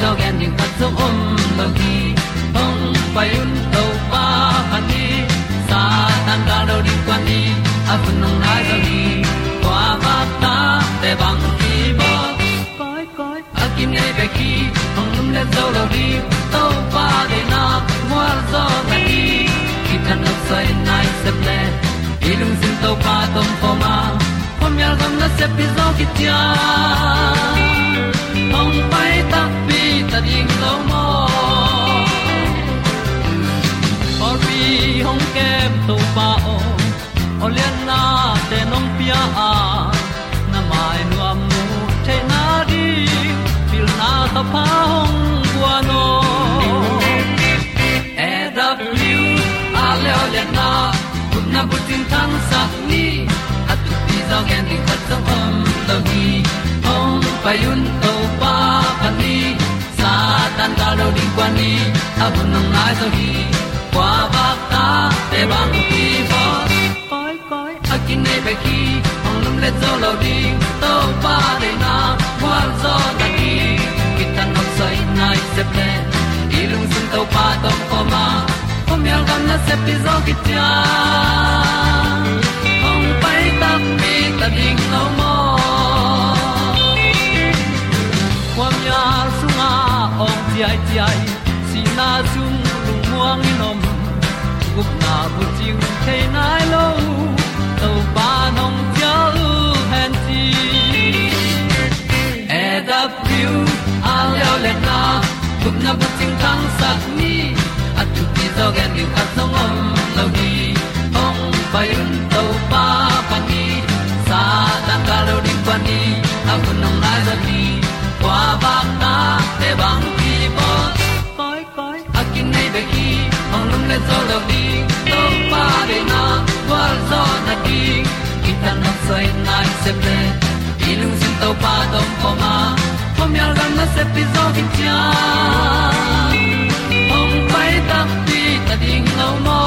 ni at tu ti zo gen ni khat zo om lo gi hong pai un to pa han ni sa tan da do di kwan ni a bu nong nai zo ni kwa ba ta te bang ki bo koi koi a kim nei be ki hong lum le zo lo di to pa de na mo zo ta ni ki tan no sai nai se ple ilung sin to pa tom pa ma. Pom yal gam na se pi zo ki tia hom hong kem to pa o olian na te nong pia à, a na mai nu am nu te na di pil na ta pa hong bua no e da blue a le olian na kun na bu tin tan sa ni. At tu ti zo gen di khat sa om lo gi hong pa yun to pa pa ni. Sa tan da lo di kwa ni. A bu nang mai zo gi kwa ba ta te bang ki bo koi koi a kin nei pe ki hong lum le zo lo ding to pa de na kwa zo ta ki ki tan nok sai nai se ple ilung sun to pa tom ko ma. Pom yal gam na se pi zo ki tia hong pai ta mi ta ding lo mo kwam ya sunga ong ti ai ti ai. Si na zum lu muang ni nom gup na bu chiu the nai lo to pa nong pia lu han ti e da piu a leo le na gup na bu ting tang sat ni at tu ti zo gen ni at song om lo ni ong pai un to pa pa ni sa tan ka lo ding pa ni a bu nong lai za ni qua ba ta te bang ki bo le zo lo di to pa de na kwa zo na di ki ta na sai nai se ple lu sin to pa tom ko ma pom yal gam na se pi zo ki tia ong pai ta pi ta ding lo mo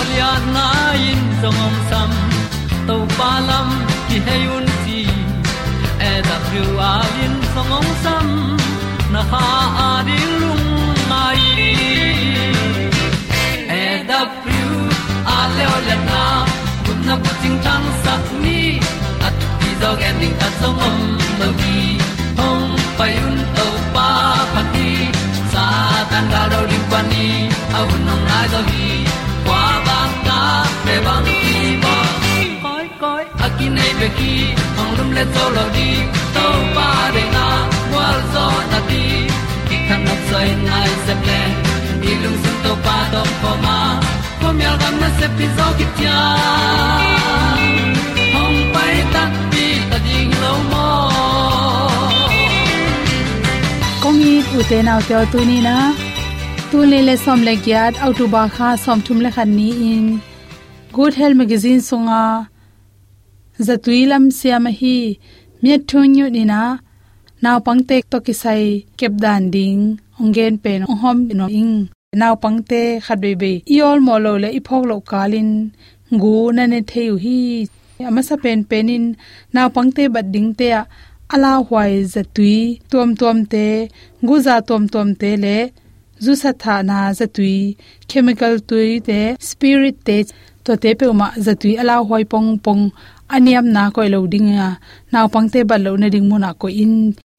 Olia na in song ngom sam to pa lam ki hay un ti e da thru a in song ngom sam na ha a di lung mai e da thru a le o le na kun na pu ting tang sat ni at ti dog ending ta song om lo gi hong pai un to pa pa ti sa tan ga do ri pa ni au nong lai do gi kwa ba ta pe bang ki bo koi koi a ki nei pe ki ong lum le zo lo di to pa de na wa zo na ti kan nok sai nai se ple ni lung sun to pa to po ma po mi al gam na se pi zo ki tia hong pai ta pi ta ding lo mo kong i u te nau te tu ni na tu le le som le gyat au tu ba kha som thum le khan ni in. Good health magazine songa zatui lam siam hi miat thun nyu ni na naw pangte to ki sai kep dan ding, ongen pen hom no ing. Naw pangte khadbe be iol molo le iphok lo kalin, ngu na ne theu hi. Amasa pen penin naw pangte bad ding te ala hwai zatui tom tom te guza tom tom te le, zu sa tha na zatui. Chemical tui te, spirit te, to te pe ma zatui ala hwai pong pong, aniam na koi lo ding a. Naw pang te bal lo na ding mu na ko in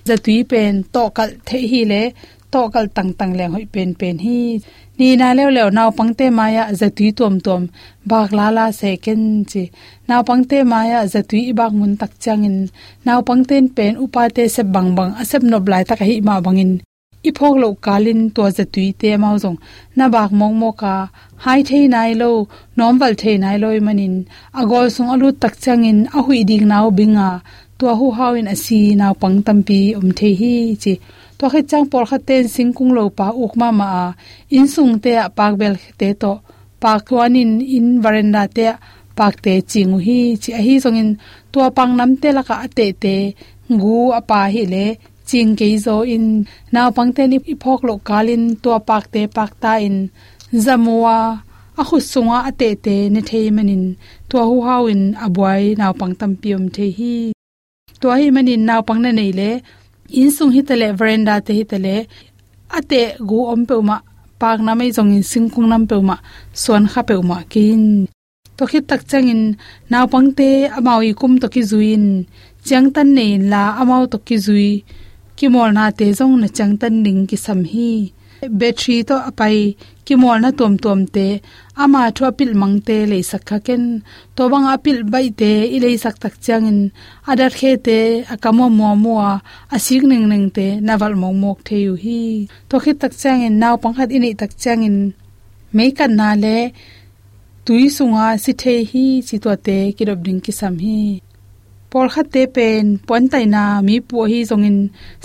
zatui pen to kal the hi le to kal tang tang leng hoi pen pen hi. Ni na lew lew naw pangte maya zatui tom tom bak la la second chi. Naw pangte maya zatui bak mun tak changin naw pangten pen upate se bang bang asep no blai tak hi ma bangin phok lo kalin to zatui te mau jong na bak mong mo ka, hai the nai lo, nom wal the nai loi manin. Agol sung alu tak changin a hui ding naw binga tua hu hawin asi naw pang tampi um the hi chi. To khe chang por kha ten singkung lo pa uk ma ma in sung te pak bel te to. Pak tuanin in varanda te pak te chingu hi chi. A hi song in tua pang nam te la ka te te. Ngu apa hi le. Ching ke zo in. Naw pang te ni phok lo kalin tua pak te pak ta in. Zamwa a khu sunga ate te ne thei manin. Tua hu hawin abwai naw pang tam piom the hi tua hi manin naw pang nei le in sung hi tele veranda te hi tele ate gu om pe ma pak na mai jong in sing nam pe ma suan kha pe ma kin to khit tak chang in naw pang te amau i kum to ki zuin chang tan nei la amau to ki zui ki mol na te jong na chang tan ning ki sam hi battery to apai kimol na tom tom te, ama thwa pil mang te le sakha ken. To bang apil bai te, i le sak tak changin adar khe te, akamo mo mo asik ning ning te naval mong mok the yu hi. To khit tak changin naw pang khat ini tak changin me kan na le, tui sunga si the hi chi to te, kirob ding ki sam hi por kha te pen pon tai na mi pu hi zongin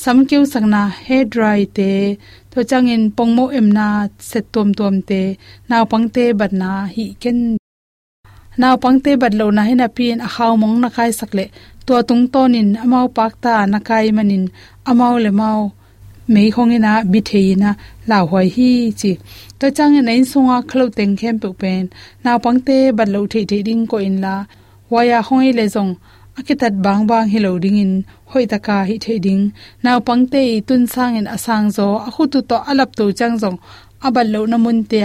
sam kyu sang na he dry te to mồ em na, set tom tom te naw pangte bat na hi ken. Naw pangte bat lo na hena pin a khaw mong na kai sakle to tung tonin amau pak ta na kai manin amau le mau mei khongena bi theina la hoi hi chi. To changin nei songa khlo teng khem pu pen naw pangte bat lo the the ding ko in la waya hoi le zong akitat bang bang hello ding in hoi taka hi theding naw pangte tun sang en asang zo a khu tu to alap to chang zong. Abal lo namun te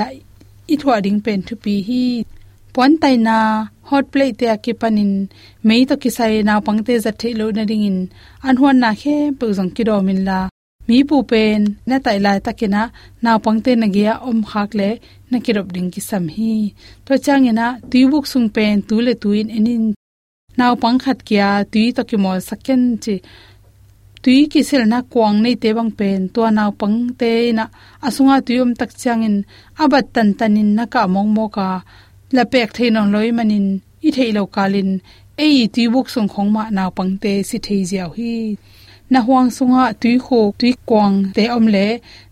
i thwa ding pen thu pi hi. Pon tai na, hot plate te akipanin mei to kisai naw pangte za the lo na ding in. An huan na khe pu zong ki do min la. Mi pu pen, na tai lai takina naw pangte na gya om khak le, na kirop ding ki sam hi. To changena tuibuk sung pen, tu le tuin enin naw pang khat kya tui to ki mol saken chi tui ki sil na kwang nei te bang pen to naw pang te na asunga tuium tak changin abat tan tanin na ka mong mo ka la pek thein on loi manin, i thei lo kalin. Ei, tui buk sung khong ma naw pang te si thei jiao hi. Na huang sunga, tui kho tui kwang te om le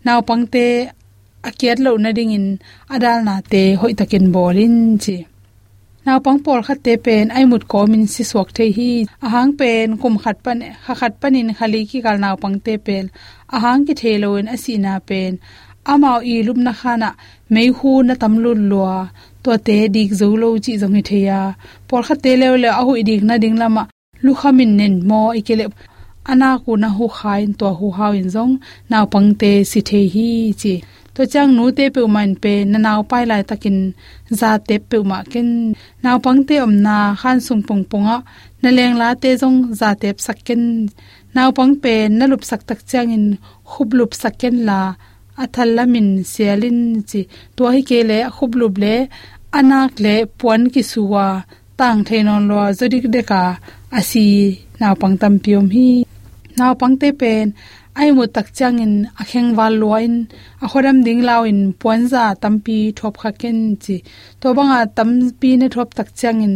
naw pang te, akiat lo na ding in adal na te hoi takin bolin chi naw pang pol khat te pen ai mut ko min si suak the hi. Ahang pen, kum khat pan, kha khat panin khali ki kal naw pang te pen. Ahang ki theloin asina pen. Amao i lup na khana mei hu na tamlun lua. To te dik zo lo chi jong hi theya por khat te le le a hu dik na ding lama. Lu khamin nen mo ikele ana ku na hu khain to hu hawin zong. Naw pang te si the hi chi to chang nu te pe man pe na naw pai lai takin za te pe ma ken. Naw pang te om na khan sung pong ponga na leng la te jong za te sakken naw pang pe na lup sak tak chang in khub lup sakken la athal lamin sialin chi. To hi ke le khub lup le anak le puan ki suwa tang thainon lo zodik deka asi naw pang tam piom hi. Naw pang te pen ai mu tak changin a kheng wal loin a khoram ding lawin puanza tampi thop kha ken chi. To banga tampi ne thop tak changin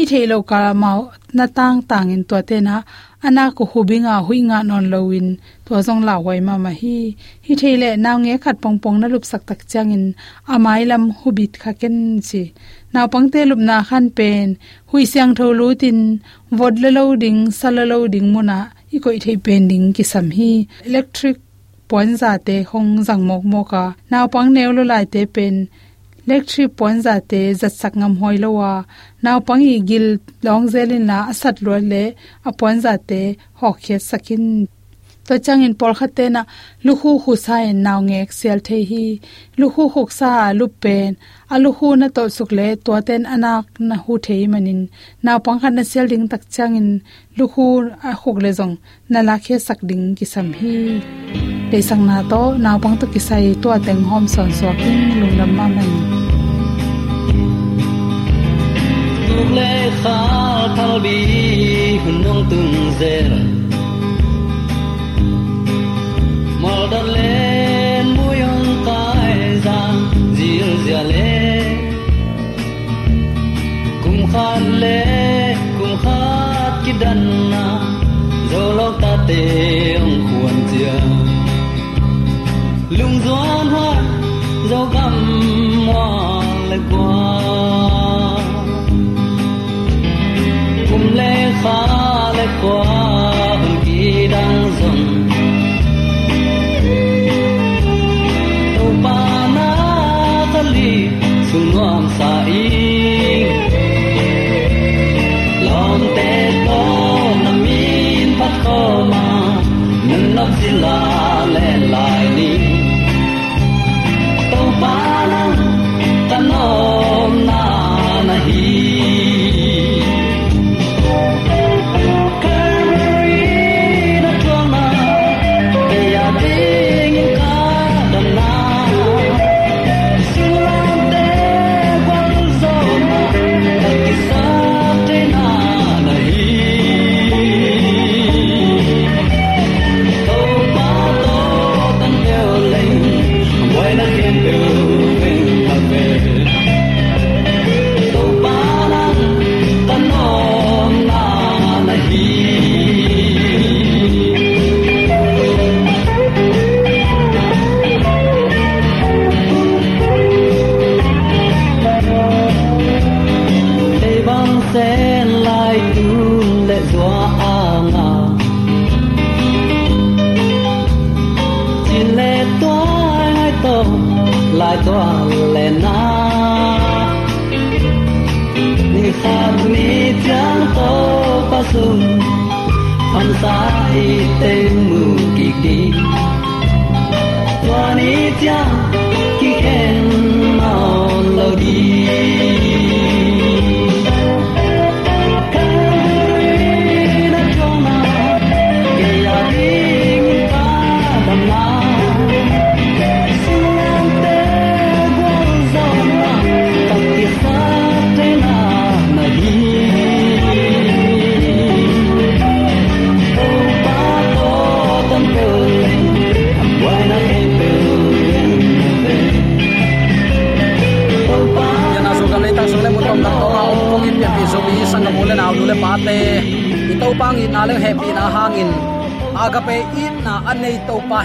i thelo ka ma na tang tang in to te na, ana ko hubinga huinga non lowin to zong la wai ma ma hi. Hi thele naw nge khat pong pong na lup sak tak changin amai lam hubit kha ken chi. Naw pangte lup na khan pen, hui siang tho lu tin, vod le lo ding sal lo ding muna i koi thei pending ki sam hi electric point za te hong jang mok moka naw pang neu lo lai te pen electric point za te zat sak ngam hoi lo wa naw pang i gil long zelin la asat lo le a point za te hok khe sakin to changin por khate na luhu khu sa en naw nge sel the hi luhu khuk sa lu pen alu hu na to suk le to ten anak na hu the manin na pang khan na sel ding tak changin luhu a khuk le jong na la khe sak ding ki sam hi te sang na to na pang to ki sai to teng hom son so king lung lam ma mai tuk le kha thal bi hun nong tung zera mol dan len buyon tai za zir zia le kum khan le kum khat ki dan na tê ông khuôn chia lung doan hoa dấu găm hoa lệ qua. Cùng lệ pha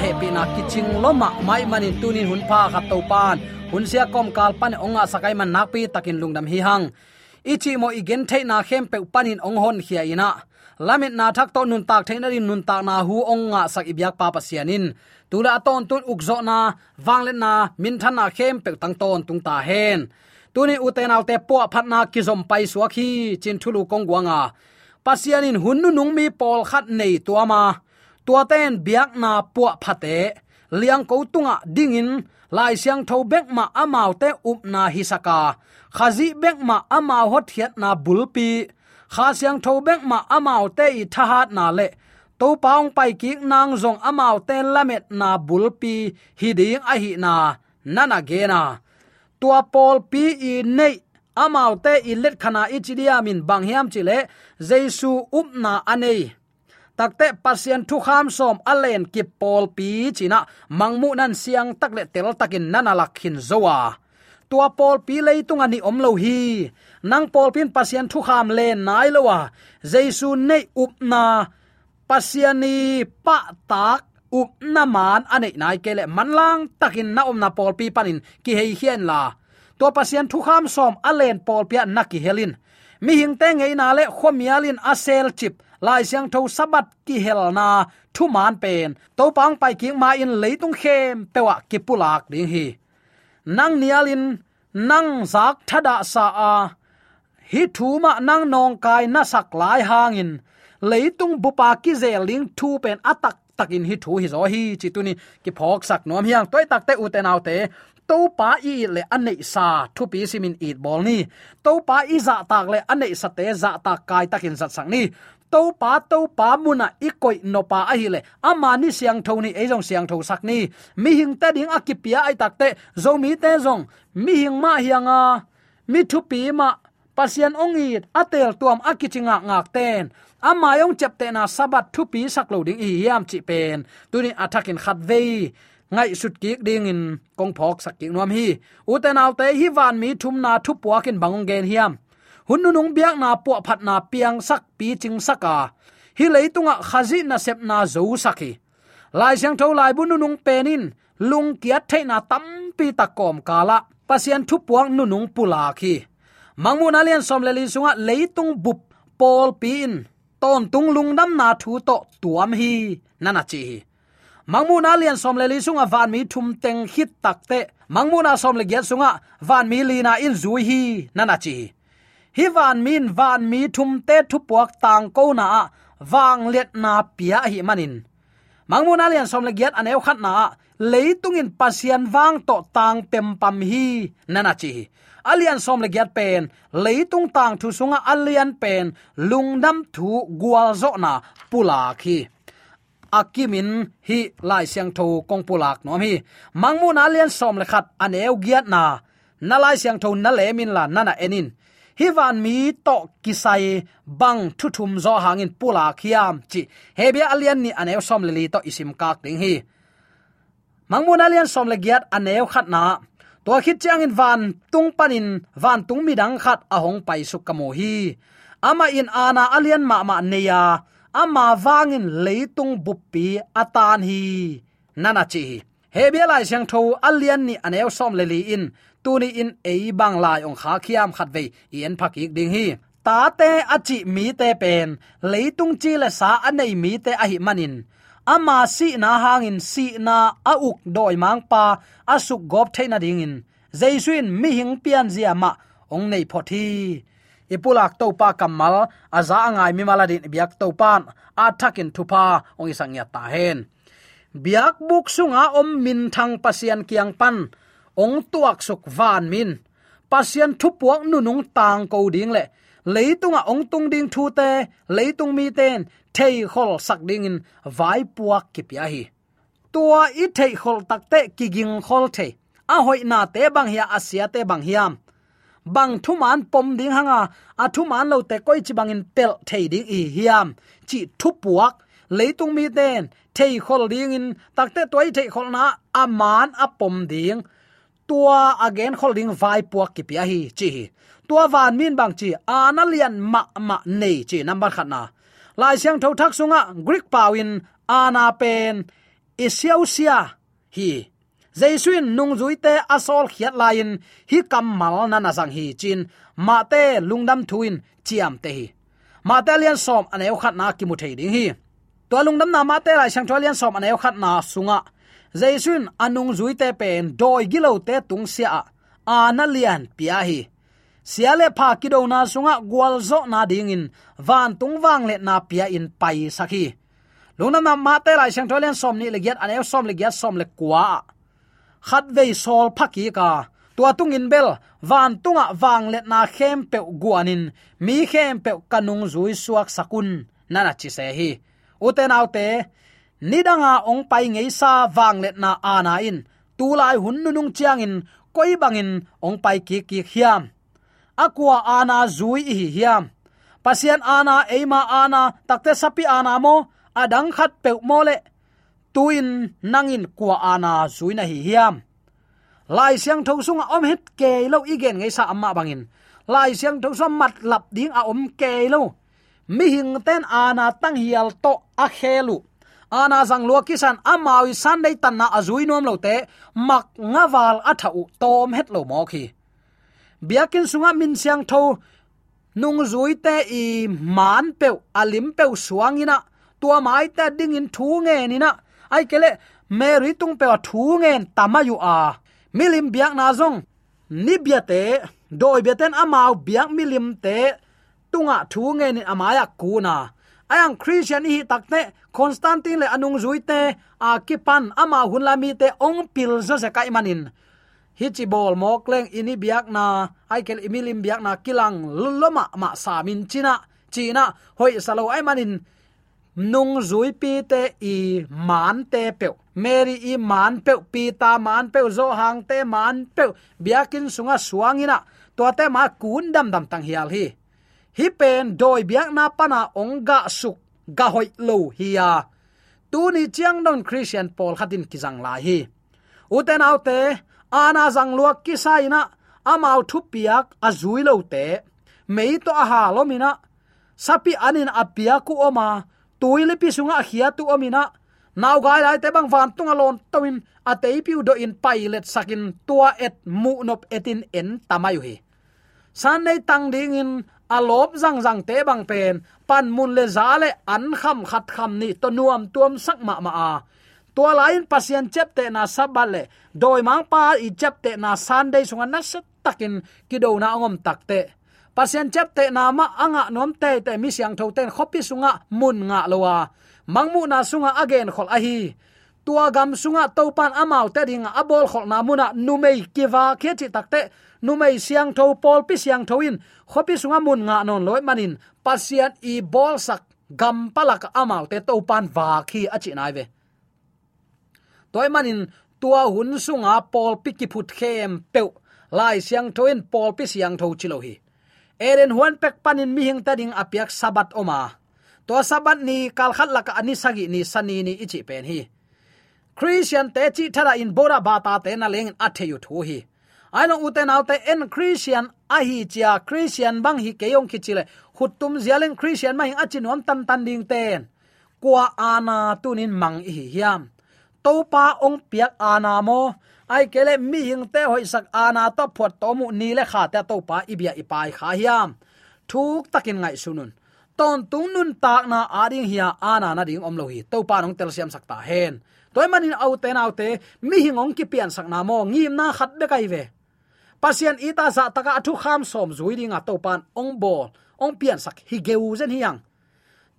to pa kiching loma, mai manin tunin hun pha khat to pan, hun sia kom kal pan onga sakai man nakpi takin lungdam hi hang. Ichi mo igen thei na khem pe panin ong hon khia ina. Lamit na thak to nun tak thein rin nun tak na hu ong nga sak ibyak pa pasianin tula ton tun ukzo na wanglen na, min than na khem pe tang ton tung ta hen. Tuni uten alte po phat na kizom pai suakhi chin thulu kongwanga pasianin hunnu nungmi pol khat nei tuama tua ten biak na puwa phate. Liang ko tunga dingin lai siang tho bek ma amau te up na hisaka. Khazi bek ma amau hot hiat na bulpi. Kha siang tho bek ma amau te i thahat na le. To paung pai ki nang zong amau te lamet na bulpi. Hiding a hi na. Nana ge na. Tua pol pi i nei. Amau te i let khana ichidia min bang hiam chile. Jesu up na anei takte pasien thu kham som alen ki pol pi china, mangmu nan siang takle tel takin nanalak hin zowa. Tua pol pi leitung ani omlo hi. Nang pol pin pasien thu kham le nai lowa. Jesu nei up na. Pasiani pa tak up na man ane nai kele manlang takin na om na pol pi panin ki hei hian la. To pasien thu kham som alen pol pia naki helin. Mi hing te ngei na le khomialin asel chip lai siang tho sabat ki hel na thu man pen. To pang pai king ma in leitung khem pewa ki pulak ding hi. Nang nialin nang zak thada sa a. Hi thu ma nang nong kai na sak lai hangin leitung bupa ki zeling thu pen atak takin hi thu hi zo hi. Chituni ki phok sak nom hiang toy tak te uten autte to pa i le anei sa thu pi simin eat bol ni. To pa i za tak le anei sa te za tak kai takin zat sang ni to pa to pa muna ikoi no pa a hi le. Ama ni siang tho ni ejong siang tho sak ni. Mi hing ta ding akipia ai takte zo mi te zong. Mi hing ma hianga mi thu pi ma. Pasian ongi atel tuam akichinga ngak ten. Ama yong chấp te na sabat thu pi sak lo ding i yam chi pen. Tuni athakin khat ve ngai sut ki ding in kong phok sak ki nuam hi. Uten te hi van mi thum na thu puakin bangong gen hiam hunnu nung biak na po phat na piang sak pi ching saka. Hi leitunga khazi na sep na zo saki. Lai siang tho lai bu nung penin, lung kiat theina tampi takom kala. Pasien thu puang nu nung pula khi mangmun alian som le li sunga leitung bup pol pin ton tung lung dam na thu to tuam hi nana chi mangmun alian som le li sunga van mi thum teng hit takte mangmu na som le gyat sunga, van mi li na in zui hi nana chi hi van min, van mi, thum te thu puak tang ko na wang let na pia hi manin. Mangmun alian som le giat aneu khat na leitungin pasian wang to tang pem pam hi nana chi alian som le giat pen, leitung tang thu sunga alian pen lungdam thu gwal zo na pula khi akimin hi lai siang tho kong pulak nom hi. Mangmun alian som le khat aneu giat na na lai siang tho na le min la nana enin hiwan mi to kisai bang thu thum zo hangin pula khiam chi. Hebia alian ni aneu som le li to isim kak ding hi. Mangmun alian som le giat aneu khat na. To khit chang in van tung panin, van tung mi dang khat ahong pai su kamo hi. Ama in ana alian ma ma neya ama wangin leitung buppi atan hi. Nana chi hebia lai sang tho alian ni aneu som le li in tuni in ei bang lai ong kha khiam khat ve ien phakik ding hi. Ta te achi mi te pen. Leitung chi le sa anei mi te a hi manin. Ama si na hangin si na a uk doi mang pa. Asuk gop theina ding in. Jaisuin mi hing pian zia ma. Ong nei phothi ipulak to pa kamal aza angai mi maladin biak to pan a thakin thupa. Ong isang ya ta hen. Biak buk sunga om min thang pasian kiang pan ong tuak suk van min. Pasien thu puak nu nung tang ko ding le. Leitunga ong tung ding thu te, leitung mi ten thei khol sak ding in vai puak ki pya hi. Tua i thei khol tak te ki ging khol the. A hoi na te bang hia asia te bang hiam. Bang thu man pom ding hanga, a thu man lo te koi chi bang in pel thei ding i hiam. Chi thu puak leitung mi ten thei khol ding in takte toi thei khol na, a man a pom ding tua again holding vai puak ki pia hi, chi tua van min bang chi analian ma ma nei chi, number khana lai siang tho thak sunga, greek pawin ana pen isiausia hi. Jaisuin nung zuite asol khiat lain hi kamal na na sang hi, chin, ma te lungdam thuin chiam te hi. Ma te lian som aneu khat na ki mu thei ding hi. To lungdam na ma te lai sang tholian som aneu khat na sunga zaisun anung zuite pen, doi gilo te tung sia ana lian pia hi. Siale pha kido na sunga gwalzo na dingin van tung wang le na pia in pai sakhi lungnam na ma te lai sang tholen som ni le giat ane som le giat som le kwa. Khat ve sol phaki ka. Tua tung in bel, van tunga wang le na khem pe guanin mi khem pe kanung zui suak sakun nana chi se hi. Uten autte nidanga ong pai ngei sa wang let na ana in. Tu lai hun nu nung chiang in, koi bangin ong pai ki ki hiam. Akwa ana zui hi hiam. Pasian ana eima ana, takte sapi ana mo, adang khat pe mo le. Tuin nangin kwa ana zui na hi hiam. Lai siang tho sung om het ke lo igen ngei sa amma bangin lai siang thâu som mat lap ding a om ke lo. Mi hing ten ana tang hial to a khelu ana zang lo kisan amawi san dei tan na azui nom lo te, mak ngawal athau tom het lo mo khi. Biakin sunga min siang tho, nung zui te i man pe alim pe suangina tua mai ta ding in thu nge ni na ai kele mary tung pe thu nge tamayu a. Milim biak na zong, ni biate doi biaten amau biak milim te, tunga thu nge ni amaya kuna ayang christian hi takte constantine le anung zuite a kipan ama hunlami te ong pil zo se kai manin. Hi chi bol mok leng ini biak na, ai kel imilim biak na kilang loma ma samin china china hoi salo ai manin. Nung zui pi te i man te pe mary i man pe pi ta man pe zo hang te man pe biakin sunga suangina. To te ma kun dam dam tang hial hi hi pen doi biak na pana onga suk ga hoi lo hiya tu ni chiang don christian paul khatin kizang la hi. Uten autte ana zang luak ki saina amau thu piak azui lo te. Mei to a ha mina sapi anin apia ku oma tuile pi sunga khia tu omina naw gai lai te bang van tunga lon tawin atei piu do in pilot sakin tua et mu nop etin en tamayu hi. San nei tang ding in alop zang zang te bang pen pan mun le za le an kham khat kham ni to nuam tuam sak ma ma a tua lain pasien chep te na sabale doi mang pa i chep te na sunday sunga na sat takin kido na ngom takte pasien chep te na ma anga nom te te mi siang tho ten khopi sunga mun nga lowa à. mangmu na sunga again khol a hi. Tua gam sunga topan amau te ding abol khol na muna numei kiwa khe chi takte numei siang tho pol pi siang tho in. Khopi sunga mun nga non loi manin. Pasian i bol sak gam palak amal, te to pan wa khi achi nai ve. Toy manin tua hun sunga pol pi ki phut khem pe lai siang tho in pol pi siang tho chilo hi. Eren huan pek panin mi hing tading apiak sabat oma. To sabat ni kal khat laka ani sagi ni sani ni ichi pen hi. Christian te chi thara in bora bata te na leng atheyu thu hi aino uten autte en christian a hi chia. Christian bang hi keyong khichile hutum zialen christian mai achin om tan tan ding ten. Kwa ana tunin mang hi hiam. To pa ong piak ana mo. Ai kele mi hing te hoi sak ana to phot to mu ni le kha te to pa ibia ipai kha hiam. Thuk takin ngai sunun. Ton tung nun tak na ading hiya ana na ding om lo hi. To pa nong tel siam sakta hen. Toy manin au te nau te mi hingong ki pian sak na mo. Ngim na khat be kai ve pasian ita za taka athu kham som zui dinga to pan ong bol, ong pian sak hi geu zen hiang.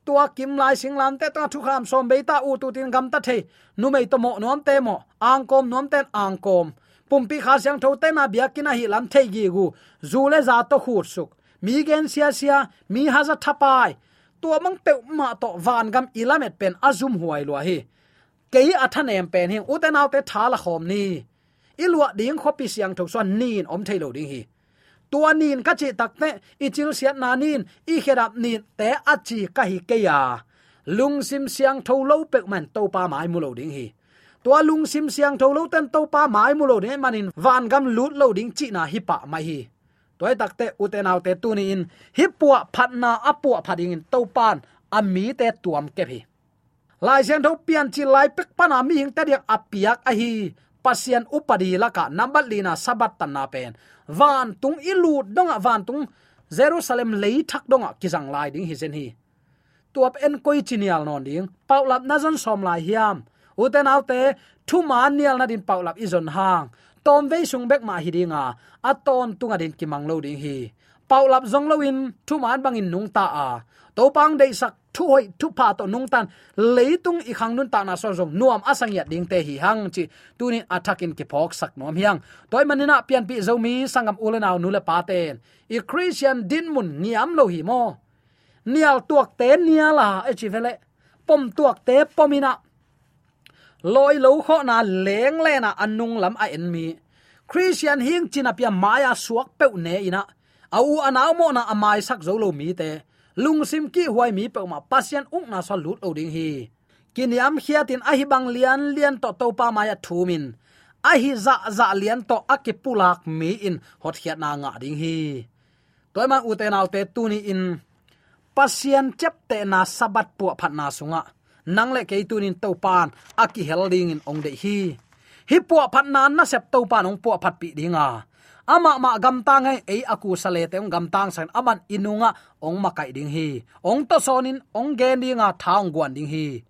Tua kim lai sing lam te ta thu kham som be ta u tu tin gam ta the. Nu mei to mo nom te mo, ang kom nom ten ang kom. Pum pi kha siang tho te na bia kina hi lam thei gi gu. Zu le za to khut suk. Mi gen sia sia, mi ha za thapai tua mang pe ma to van gam ilamet pen azum huai lo hi. Kei athanem pen hi, u te naw te khom ni ilwa ding khopi siang tho so nin om thailo ding hi. Tua nin ka chi takte ichil siat na nin i kherap nin te achi ka hi ke ya. Lung sim siang tho lo pek man to pa mai mu lo ding hi. Tua lung sim siang tho lo ten to pa mai mu lo ding manin van gam lut lo ding chi na hi pa mai hi. Toy takte uten te tu ni in, hi puwa phatna apua phading in to pan ami te tuam ke hi lai siang tho pian chi lai pek pana mi hing ta diak apiak a hi pasian upadi laka number lina sabat tan na pen. Van tung ilu donga, van tung jerusalem lei thak donga kizang lai ding hi zen hi. Tuap en koi chinial non ding paulap nazan som lai hiam. Uten autte, thu man nial na din paulap izon hang. Tom ve sung bek ma hi dinga aton tunga din kimang lo ding hi. Paulap zong loin thu man bangin nung ta a. To pang dei sak thu hoi thu pa to nung tan, leitung i khang nun ta na so zong nuam asang ya ding te hi hang chi. Tu ni attack in ki phok sak nom hiang. Toy manina pian pi zomi sangam ulenaw nule pa ten. I christian din mun niam lo hi mo. Nial tuak te niala e chi vele. Pom tuak te pomina. Loi lo kho na leng le na anung lam a en mi. Christian hing china pia maya suak pe ne ina. Au anaw mo na amai sak zo lo mi te lungsim ki huai mi pe ma pasien ung na sa lut oding hi. Kiniam khiatin ahi bang lian lian to to pa ma ya thumin ahi za za lian to akipulak mi in hot khiat na nga ding hi. Toy ma u te naw te tu ni in. Pasien chep te na sabat pu phat na sunga. Nang le ke tu nin to pan aki helding in ong de hi hi puwa phat na na sep to pa nong puwa phat pi dinga ama ma gam tang ai e aku sale te gam tang san aman inunga, ong makai ding hi. Ong to sonin, ong gen dinga thang guan ding hi.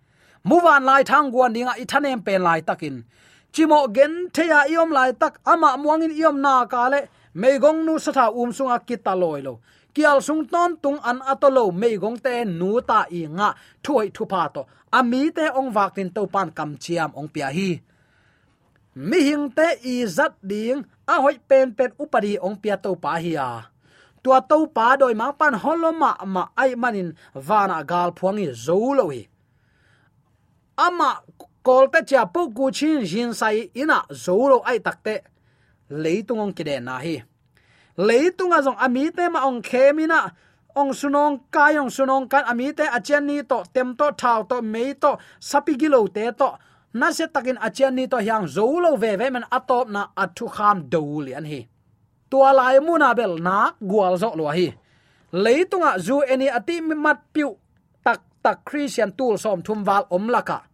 Muwan lai thang guan dinga ithanem pen lai takin. Chimo gen theya iom lai tak, ama muangin iom na ka le meigong nu satha um sunga kitaloi lo. Kial sung ton tung an atolo meigong te nu ta i nga, thuai thupa to. Ami te ong wak tin to pan kam chiam ong pia hi mi hing te i zat ding, a hoi pen pen upari ong pia to pa hi a. Tua to pa doi ma pan holoma ma ai manin vana gal phuangi zolo hi. Ama kolte cha pu ku chin jin sai ina zolo ai takte leitung ong kide na hi. Leitung azong ami te ma ong khemina ong sunong kai, ong sunong kan ami te achen ni to, tem to thao to, mei to sapigilo te to na se takin achian ni to hyang zolo ve ve man atop na athu kham doli an hi. Tua lai mu na bel na gwal zo lo hi. Leitunga zu eni ati mi mat piu tak tak christian tool som thum wal om laka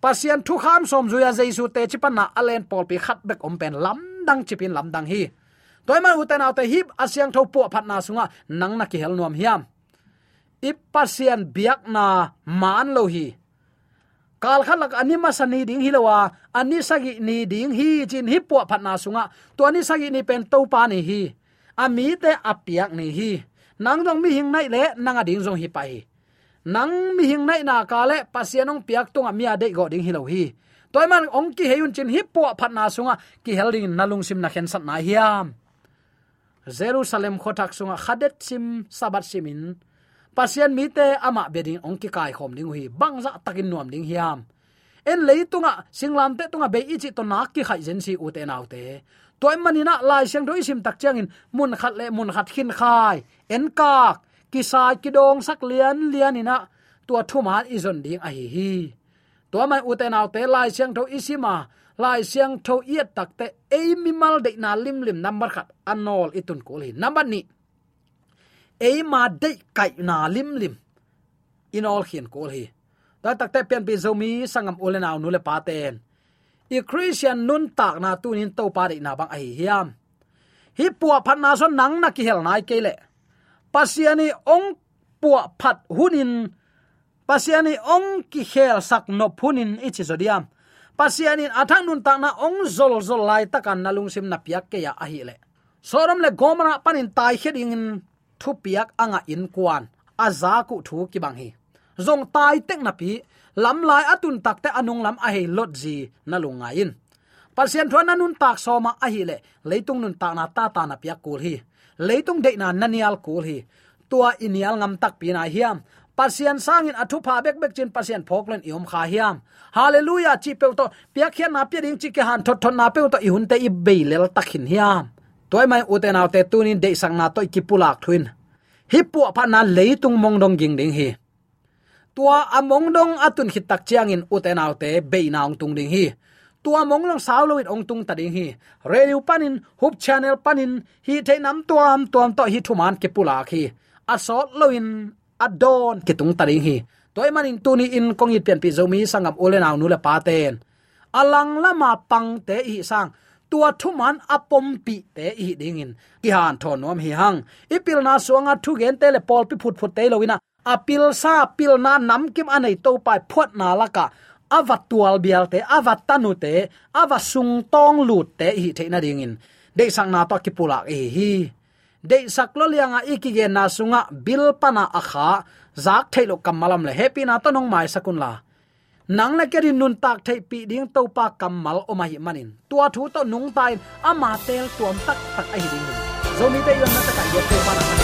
pasian thu kham som zuya jaisu te chipana alen pol pi khat bek om pen lam dang chipin lam dang hi. Toy man uten autte hip asyang tho po phat na sunga nang na ki hel nuam hiam. Ip pasian biak na man lo hi kal khalak anima sani ding hilowa ani sagi ni ding hi chin hi po phatna sunga. To ani sagi ni pen to pa ni hi. Ami te apiak ni hi. Nang dong mi hing nai le nang ading jong hi pai nang mi hing nai na ka le pasianong piak tung amia de go ding hilo hi. Toy man, ong ki heyun chin hi po phatna sunga. Ki helding nalung sim na khen sat na hiam jerusalem khotak sunga. Khadet sim sabat simin pasian mi te ama bedin ong ki kai khom ning hi bangza takin nuam ding hiam en leitunga singlam te tunga be ichi to nak ki khai jen si u te nau te. Toy manina lai siang doi sim tak changin mun khat le mun khat khin khai. En kak, ki sai ki dong sak lian lian ina, tua thu ma izon ding a hi hi. To mai u te nau te, lai siang tho isima lai siang tho iet tak te, ei mi mal de na lim lim number khat anol itun ko li number ni e ma de kai na lim lim. In all hin ko hi. Da tak te pen pi zomi sangam ulenaw nu le paten i christian nun tak na tunin to pa na bang ai hiam. Hi puwa phan na so nang na ki hel nai kele pasiani ong puwa phat hunin pasiani ong ki hel sak no phunin ichi zodiam pasiani athang nun tak na ong zol zol lai takan nalung sim na piak ke ya ahi le. Soram le gomra panin tai heding thu piak anga in kwan aza ku thu ki bang hi. Zong tai tek na pi, lam lai atun takte anung lam a hei lot ji na lunga in. Pasien thon nun tak soma a hi le, leitung nun tak na ta ta na piak kul hi. Leitung de na nanial kul hi. Tua inial ngam tak pi na hiam. Pasian sangin athu pha bek bek chin pasian phoklen iom kha hiam. Hallelujah, chi pe to. Pia khian na pia ding chi ke han thot thot na pe to i hun te i be lel takhin hiam toy mai uten autte tunin de sang na to ki pulak thuin hipu pha na leitung mong dong ging ding hi tua among dong atun khit tak chiang in uten autte be naung tung ding hi tua mong long sao lo ong tung ta ding hi radio panin hub channel panin hi the nam tuam tuam to hi thuman ke hi khi asot lo in adon ke tung ta ding hi toy manin tuni in kong it pian pi zomi sangam ulenaw nu le paten alang lama pang te hi sang tua thuman apom pi te hi dingin. Ki han thon nom hi hang. Ipil na suanga thu gen te le pol pi phut phut te lowina apil sa pil na nam kim anei to pai phot na laka avat tual bial te avat tanu te avat sung tong lut te hi the na ding in de sang na to ki pula e hi. De sak lo lianga ikige na sunga bil pana akha. Zak thailo kamalam le. Happy na to nong mai sakun la. Nang na kerin nun tak thei pi ding to pa kamal o mai manin tua thu to nung tai ama tel tuam tak tak ai ding zomi te yon na ta ka ye te pa na ka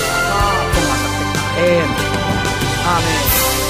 ko ma tak en amen